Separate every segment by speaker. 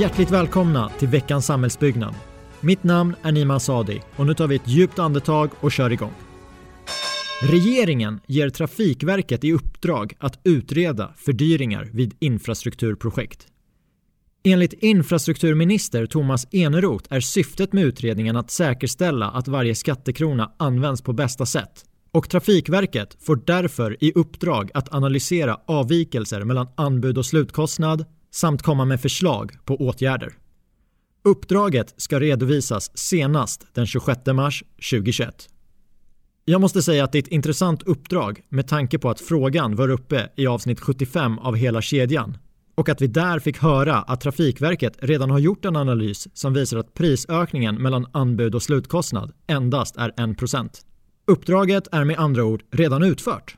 Speaker 1: Hjärtligt välkomna till veckans samhällsbyggnad. Mitt namn är Nima Sadi och nu tar vi ett djupt andetag och kör igång. Regeringen ger Trafikverket i uppdrag att utreda fördyringar vid infrastrukturprojekt. Enligt infrastrukturminister Thomas Eneroth är syftet med utredningen att säkerställa att varje skattekrona används på bästa sätt och Trafikverket får därför i uppdrag att analysera avvikelser mellan anbud och slutkostnad samt komma med förslag på åtgärder. Uppdraget ska redovisas senast den 26 mars 2021. Jag måste säga att det är ett intressant uppdrag med tanke på att frågan var uppe i avsnitt 75 av Hela kedjan och att vi där fick höra att Trafikverket redan har gjort en analys som visar att prisökningen mellan anbud och slutkostnad endast är 1%. Uppdraget är med andra ord redan utfört.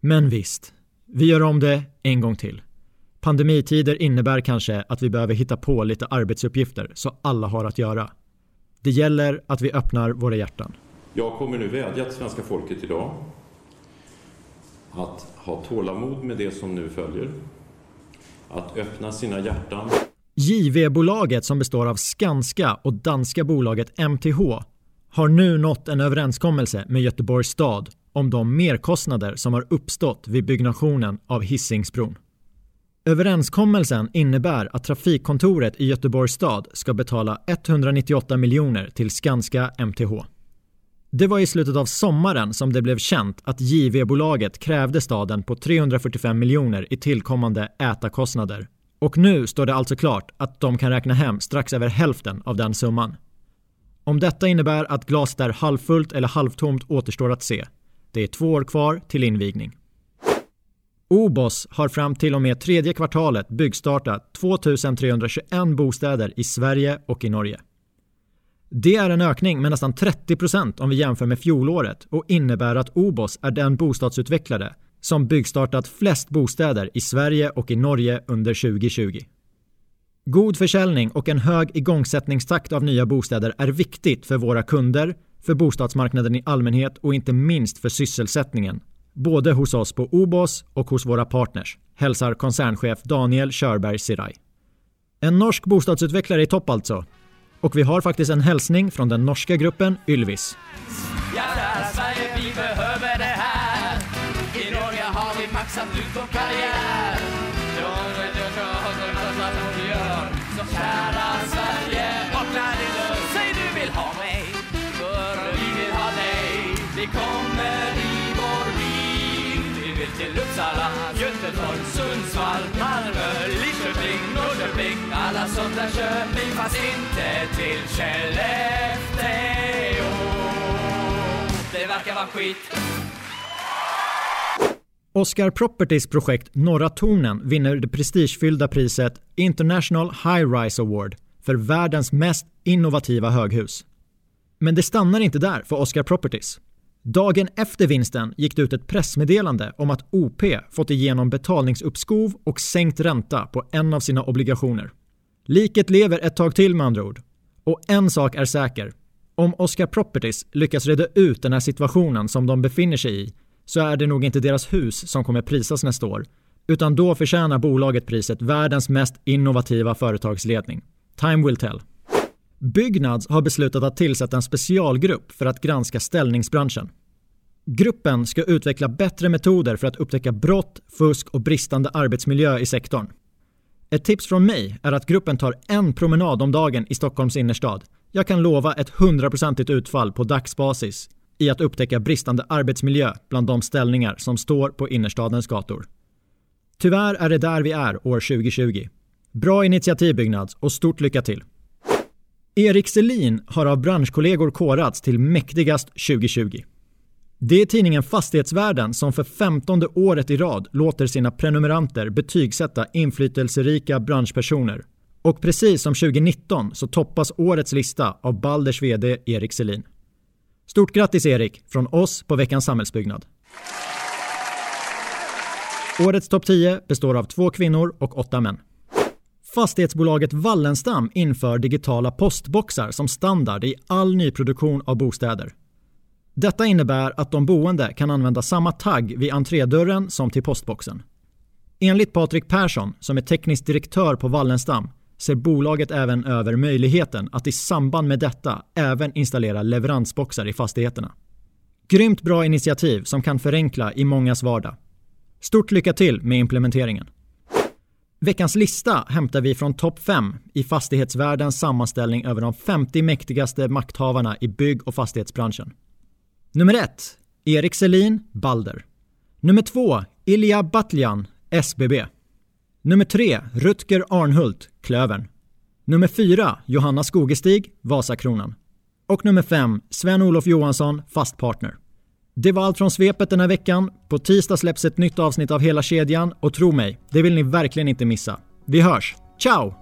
Speaker 1: Men visst, vi gör om det en gång till. Pandemitider innebär kanske att vi behöver hitta på lite arbetsuppgifter så alla har att göra. Det gäller att vi öppnar våra hjärtan.
Speaker 2: Jag kommer nu vädja till svenska folket idag att ha tålamod med det som nu följer. Att öppna sina hjärtan.
Speaker 1: JV-bolaget som består av Skanska och danska bolaget MTH har nu nått en överenskommelse med Göteborgs stad om de merkostnader som har uppstått vid byggnationen av Hisingsbron. Överenskommelsen innebär att trafikkontoret i Göteborgs stad ska betala 198 miljoner till Skanska MTH. Det var i slutet av sommaren som det blev känt att JV-bolaget krävde staden på 345 miljoner i tillkommande ätarkostnader. Och nu står det alltså klart att de kan räkna hem strax över hälften av den summan. Om detta innebär att glaset är halvfullt eller halvtomt återstår att se. Det är två år kvar till invigning. OBOS har fram till och med tredje kvartalet byggstartat 2321 bostäder i Sverige och i Norge. Det är en ökning med nästan 30% om vi jämför med fjolåret och innebär att OBOS är den bostadsutvecklare som byggstartat flest bostäder i Sverige och i Norge under 2020. God försäljning och en hög igångsättningstakt av nya bostäder är viktigt för våra kunder, för bostadsmarknaden i allmänhet och inte minst för sysselsättningen. Både hos oss på OBOS och hos våra partners, hälsar koncernchef Daniel Körberg Siraj. En norsk bostadsutvecklare i topp alltså. Och vi har faktiskt en hälsning från den norska gruppen Ylvis.
Speaker 3: Ja, kära Sverige, vi behöver det här. I Norge har vi maxat ut vår karriär. Så kära Sverige, vakna din dörr. Säg du vill ha mig, för vi vill ha dig till Uppsala, Göteborg, Sundsvall, Malmö, Lidköping, Norrköping. Alla sånt där Köping, fast inte till Skellefteå. Det verkar vara skit.
Speaker 1: Oscar Properties projekt Norra Tornen vinner det prestigefyllda priset International High Rise Award för världens mest innovativa höghus. Men det stannar inte där för Oscar Properties. Dagen efter vinsten gick det ut ett pressmeddelande om att OP fått igenom betalningsuppskov och sänkt ränta på en av sina obligationer. Liket lever ett tag till med andra ord. Och en sak är säker. Om Oscar Properties lyckas reda ut den här situationen som de befinner sig i så är det nog inte deras hus som kommer prisas nästa år, utan då förtjänar bolaget priset världens mest innovativa företagsledning. Time will tell. Byggnads har beslutat att tillsätta en specialgrupp för att granska ställningsbranschen. Gruppen ska utveckla bättre metoder för att upptäcka brott, fusk och bristande arbetsmiljö i sektorn. Ett tips från mig är att gruppen tar en promenad om dagen i Stockholms innerstad. Jag kan lova ett hundraprocentigt utfall på dagsbasis i att upptäcka bristande arbetsmiljö bland de ställningar som står på innerstadens gator. Tyvärr är det där vi är år 2020. Bra initiativ Byggnads och stort lycka till! Erik Selin har av branschkollegor korats till mäktigast 2020. Det är tidningen Fastighetsvärlden som för femtonde året i rad låter sina prenumeranter betygsätta inflytelserika branschpersoner. Och precis som 2019 så toppas årets lista av Balders VD Erik Selin. Stort grattis Erik från oss på veckans samhällsbyggnad. Årets topp 10 består av två kvinnor och åtta män. Fastighetsbolaget Wallenstam inför digitala postboxar som standard i all nyproduktion av bostäder. Detta innebär att de boende kan använda samma tagg vid entrédörren som till postboxen. Enligt Patrik Persson, som är teknisk direktör på Wallenstam, ser bolaget även över möjligheten att i samband med detta även installera leveransboxar i fastigheterna. Grymt bra initiativ som kan förenkla i mångas vardag. Stort lycka till med implementeringen. Veckans lista hämtar vi från topp 5 i fastighetsvärldens sammanställning över de 50 mäktigaste makthavarna i bygg och fastighetsbranschen. Nummer 1. Erik Selin, Balder. Nummer 2. Ilja Batljan, SBB. Nummer 3. Rutger Arnhult, Klövern. Nummer 4. Johanna Skogestig, Vasakronan. Och nummer 5. Sven-Olof Johansson, Fastpartner. Det var allt från svepet den här veckan. På tisdag släpps ett nytt avsnitt av Hela kedjan och tro mig, det vill ni verkligen inte missa. Vi hörs. Ciao!